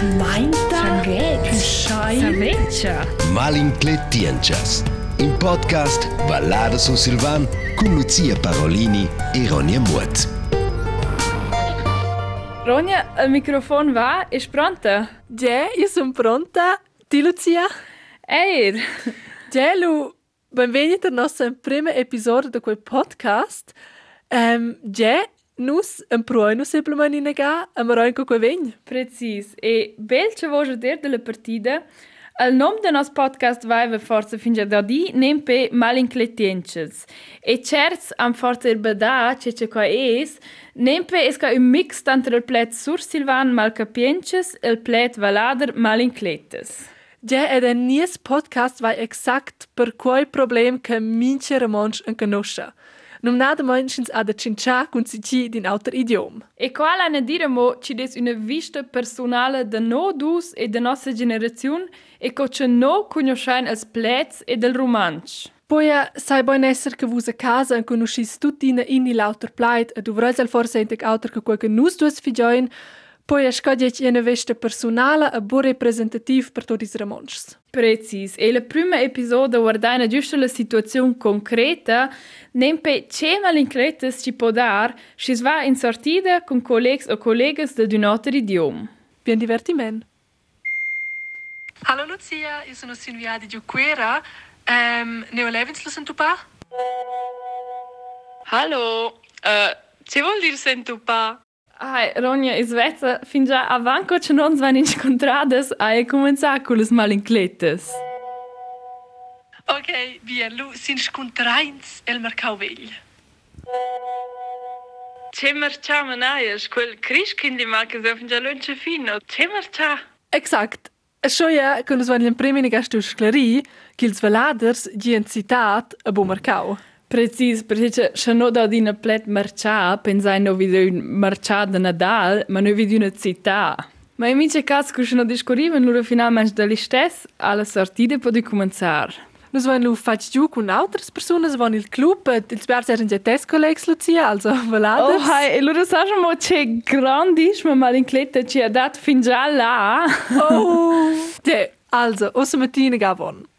Schmeinta. Saveccia. Malincletienchas. In podcast Ballada su Silvan con Lucia Parolini e Ronja Mutt. Ronja, il microfono va? È pronta? Ja, io sono pronta. Ti Lucia? Eir! Ja, Lu, benvenuti al nostro primo episodio di quel podcast. Um, ja, nus un proino semplicemente in ga, a maroin co quevegn. Precis. E bel ce voce dir della partita. Il nome del nostro podcast va forse fin già da di, nempe malincletiences. E certs am forse il bada, ce ce qua es, nempe esca un mix tanto il plet sur Silvan malcapiences e il plet valader malincletes. Ja, ed ein nies podcast vai exakt per quel problem che minche remonsch en conosce. Num nada menschens a da cincia con si ci din auter idiom. E qual ne diremo ci des una vista personale de no dus e de nostra generazione e co ce no conoscein als plets e del romansch. Poi sai bon esser che vus a casa en conoscis tutina inni lauter pleit e du al forse entek auter che quel che nus duas figioin, poi a scadiec una vesta personale e bo representativ per todis remonschs. Precis. E la prima episodio guardaina giusto la situazione concreta, nempe ce malincletes ci può dar, si va in sortida con collegs o collegas de un altro idiom. Bien divertiment. Hallo Lucia, io sono Silvia di Giuquera. Um, ne Levenslo sento pa? Hallo, äh, ce vuol dire sento pa? Ai, Ronja, in Svezia, fin già avanco che non van incontrades, hai cominciato con le malincletes. Ok, bien, lu sin scontrains el mercau vegl. Ce mercia manaias, quel crischkindli mal che so fin già lunce fino. Ce mercia? Exakt. Scho ja, quando svan in primi gastu scleri, gils veladers gien citat a bo mercau. Precis, perché c'hanno da di una plet marcia, pensando di una marcia da Nadal, ma noi di una città. Ma i miei e casco sono discorrivano, loro finalmente dagli stessi, alla sortita può di cominciare. Nus vain lu fatg giu cun autras personas von il club, ils bars eran già tes collegs, Lucia, also valadas. Oh, hai, e lura sa mo c'è grandis, ma mal in cletta ci ha dat fin già là. Oh! Te, also, ossa mattina gavon.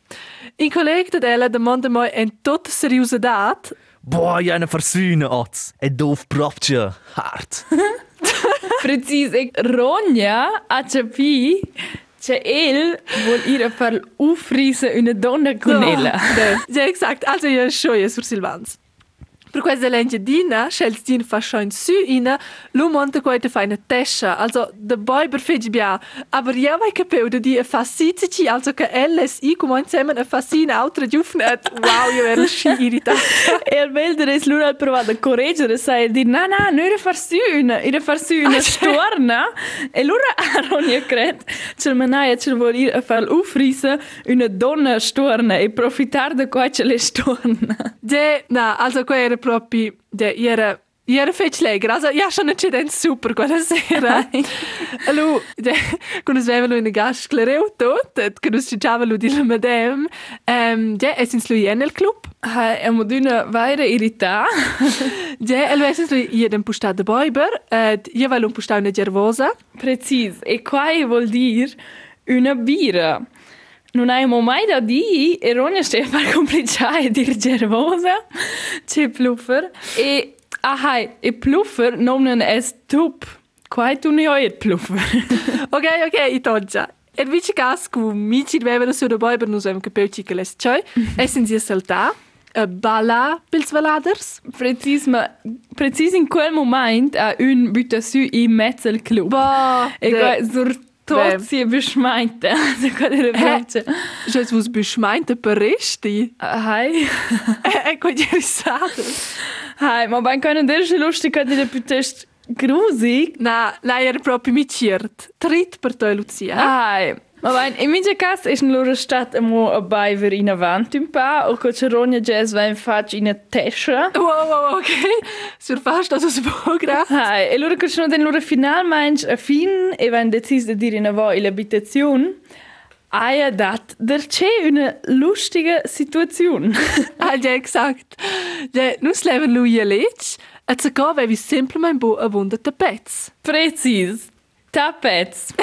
In colleg dat ella demanda moi en tot seriöse dat, Boah, ja eine Versühne, Atz. Ein doof Proptje. Hart. Precis, e Ronja a capi che el vuol ir a far ufrisa una donna con ella. Ja, exakt. Also, ja, schon, ja, sur Silvans. Per questa legge dina, scels din fa schon su ina, lu monta quite fa una tescia, also de boy per fegi bia, aber ja vai capeu de di a fa sitici, also che LSI come insieme a fa si in altra giufnet. Wow, io ero sci irritata. E al velder es lura al provata a correggere, sai, e dir, na, na, no era far su una, era far su una storna. E lura a Ronja cred, cel manaia cel vuol ir a far ufrisa una donna storna e profitar de qua ce le storna. Ja, na, also qua era proprio, ja, era Iera fetch leger, also ja schon ein super quella sera. Ja, quando sveva in gas sclereu tot, quando si ciava lu di la madame, ehm, ja, es ins lui nel club. Hai, e mo d'una vaira irrità. Ja, el es lui jeden pustat de boiber, eh, io vai un pustat una gervosa. Precis, e quai vuol dir una bira. Non hai mai da di, e Ronja ste per complicare dir gervosa, c'è pluffer, e ahai, e pluffer nomen es tup. Quai tu ne oi et pluffer. Ok, ok, i toggia. Er vice gas cu mici vevero su de boiber nus hem capeuci che les choi, es in sia salta, a balla pils valaders. Precis, ma precis in quel moment a un butta su i mezzel club. Bah, E quai sur tot si beschmeinte. Also era Hä? braccia. Jos vos beschmeinte per resti. Hai. E quai di risadas. Hai, ma ben können dir schon lustig, kad dir pitest grusig. Na, na, era proprio mi ciert. Trit per toi, Lucia. Hai. Ma ben, in minha casa ist in loro stadt amo a baiver in avant un pa, o co ceronia jazz va in fac in a tescia. Wow, wow, ok. Sur fast das bogra. Hai, e loro che sono den loro finalmente a fin e van decis de dir in a vo in l'abitazione. Aia dat der c'è una lustige Situation. Ah, ja, exakt. Ja, nus leven lui a lech, a zago vevi semplicemente bo a wunda tapets. Precis. Tapets.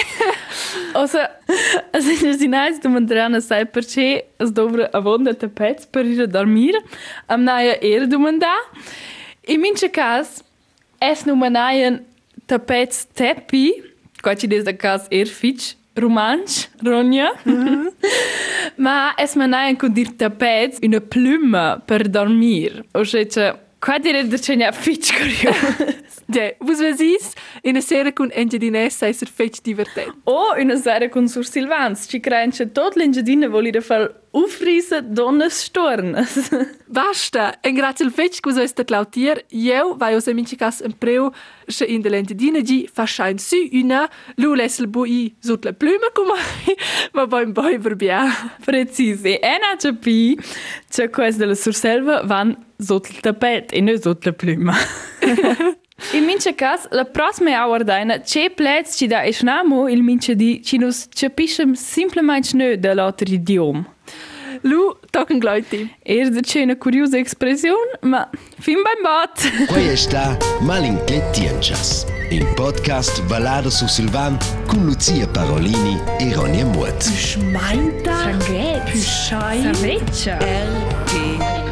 Also, also in Sinais domanderanno sai perché es dovra avonda tapets per ir a dormir, am naia era domanda. In mince cas, es numanaien tapets teppi, qua ci des da cas er fitch, romansch, ronja. Ma es manaien con dir tapets una pluma per dormir. O cioè, qua dire da c'è ne fitch Ja, vos vesis, in a sera con Engiadines sei ser fetch divertent. O una sera con Sur Silvans, ci creien che tot l'engiadina volida far ufrisa donnes stornes. Basta, en grazie al fetch che us dat lautier, eu vai os amici cas en preu, se in de l'Engiadina gi fa schein su una, lu lessel bui sot la pluma come, ma beim boi verbia. Precise. E na c'è pi, c'è questa della surselva van sotto il tapet e non sotto la pluma. In mince cas, la prossima hour daina, c'è plez ci da esnamo il mince di ci nos capiscem simplemente nö da l'altro idiom. Lu, tocken gleuti. Er c'è una curiosa espressione, ma fin beim bot. Quai sta Malincletienchas, in podcast Ballada su Silvan con Lucia Parolini e Ronja Mutt. Schmeinta. Sanguet. Pischai. Saveccia. El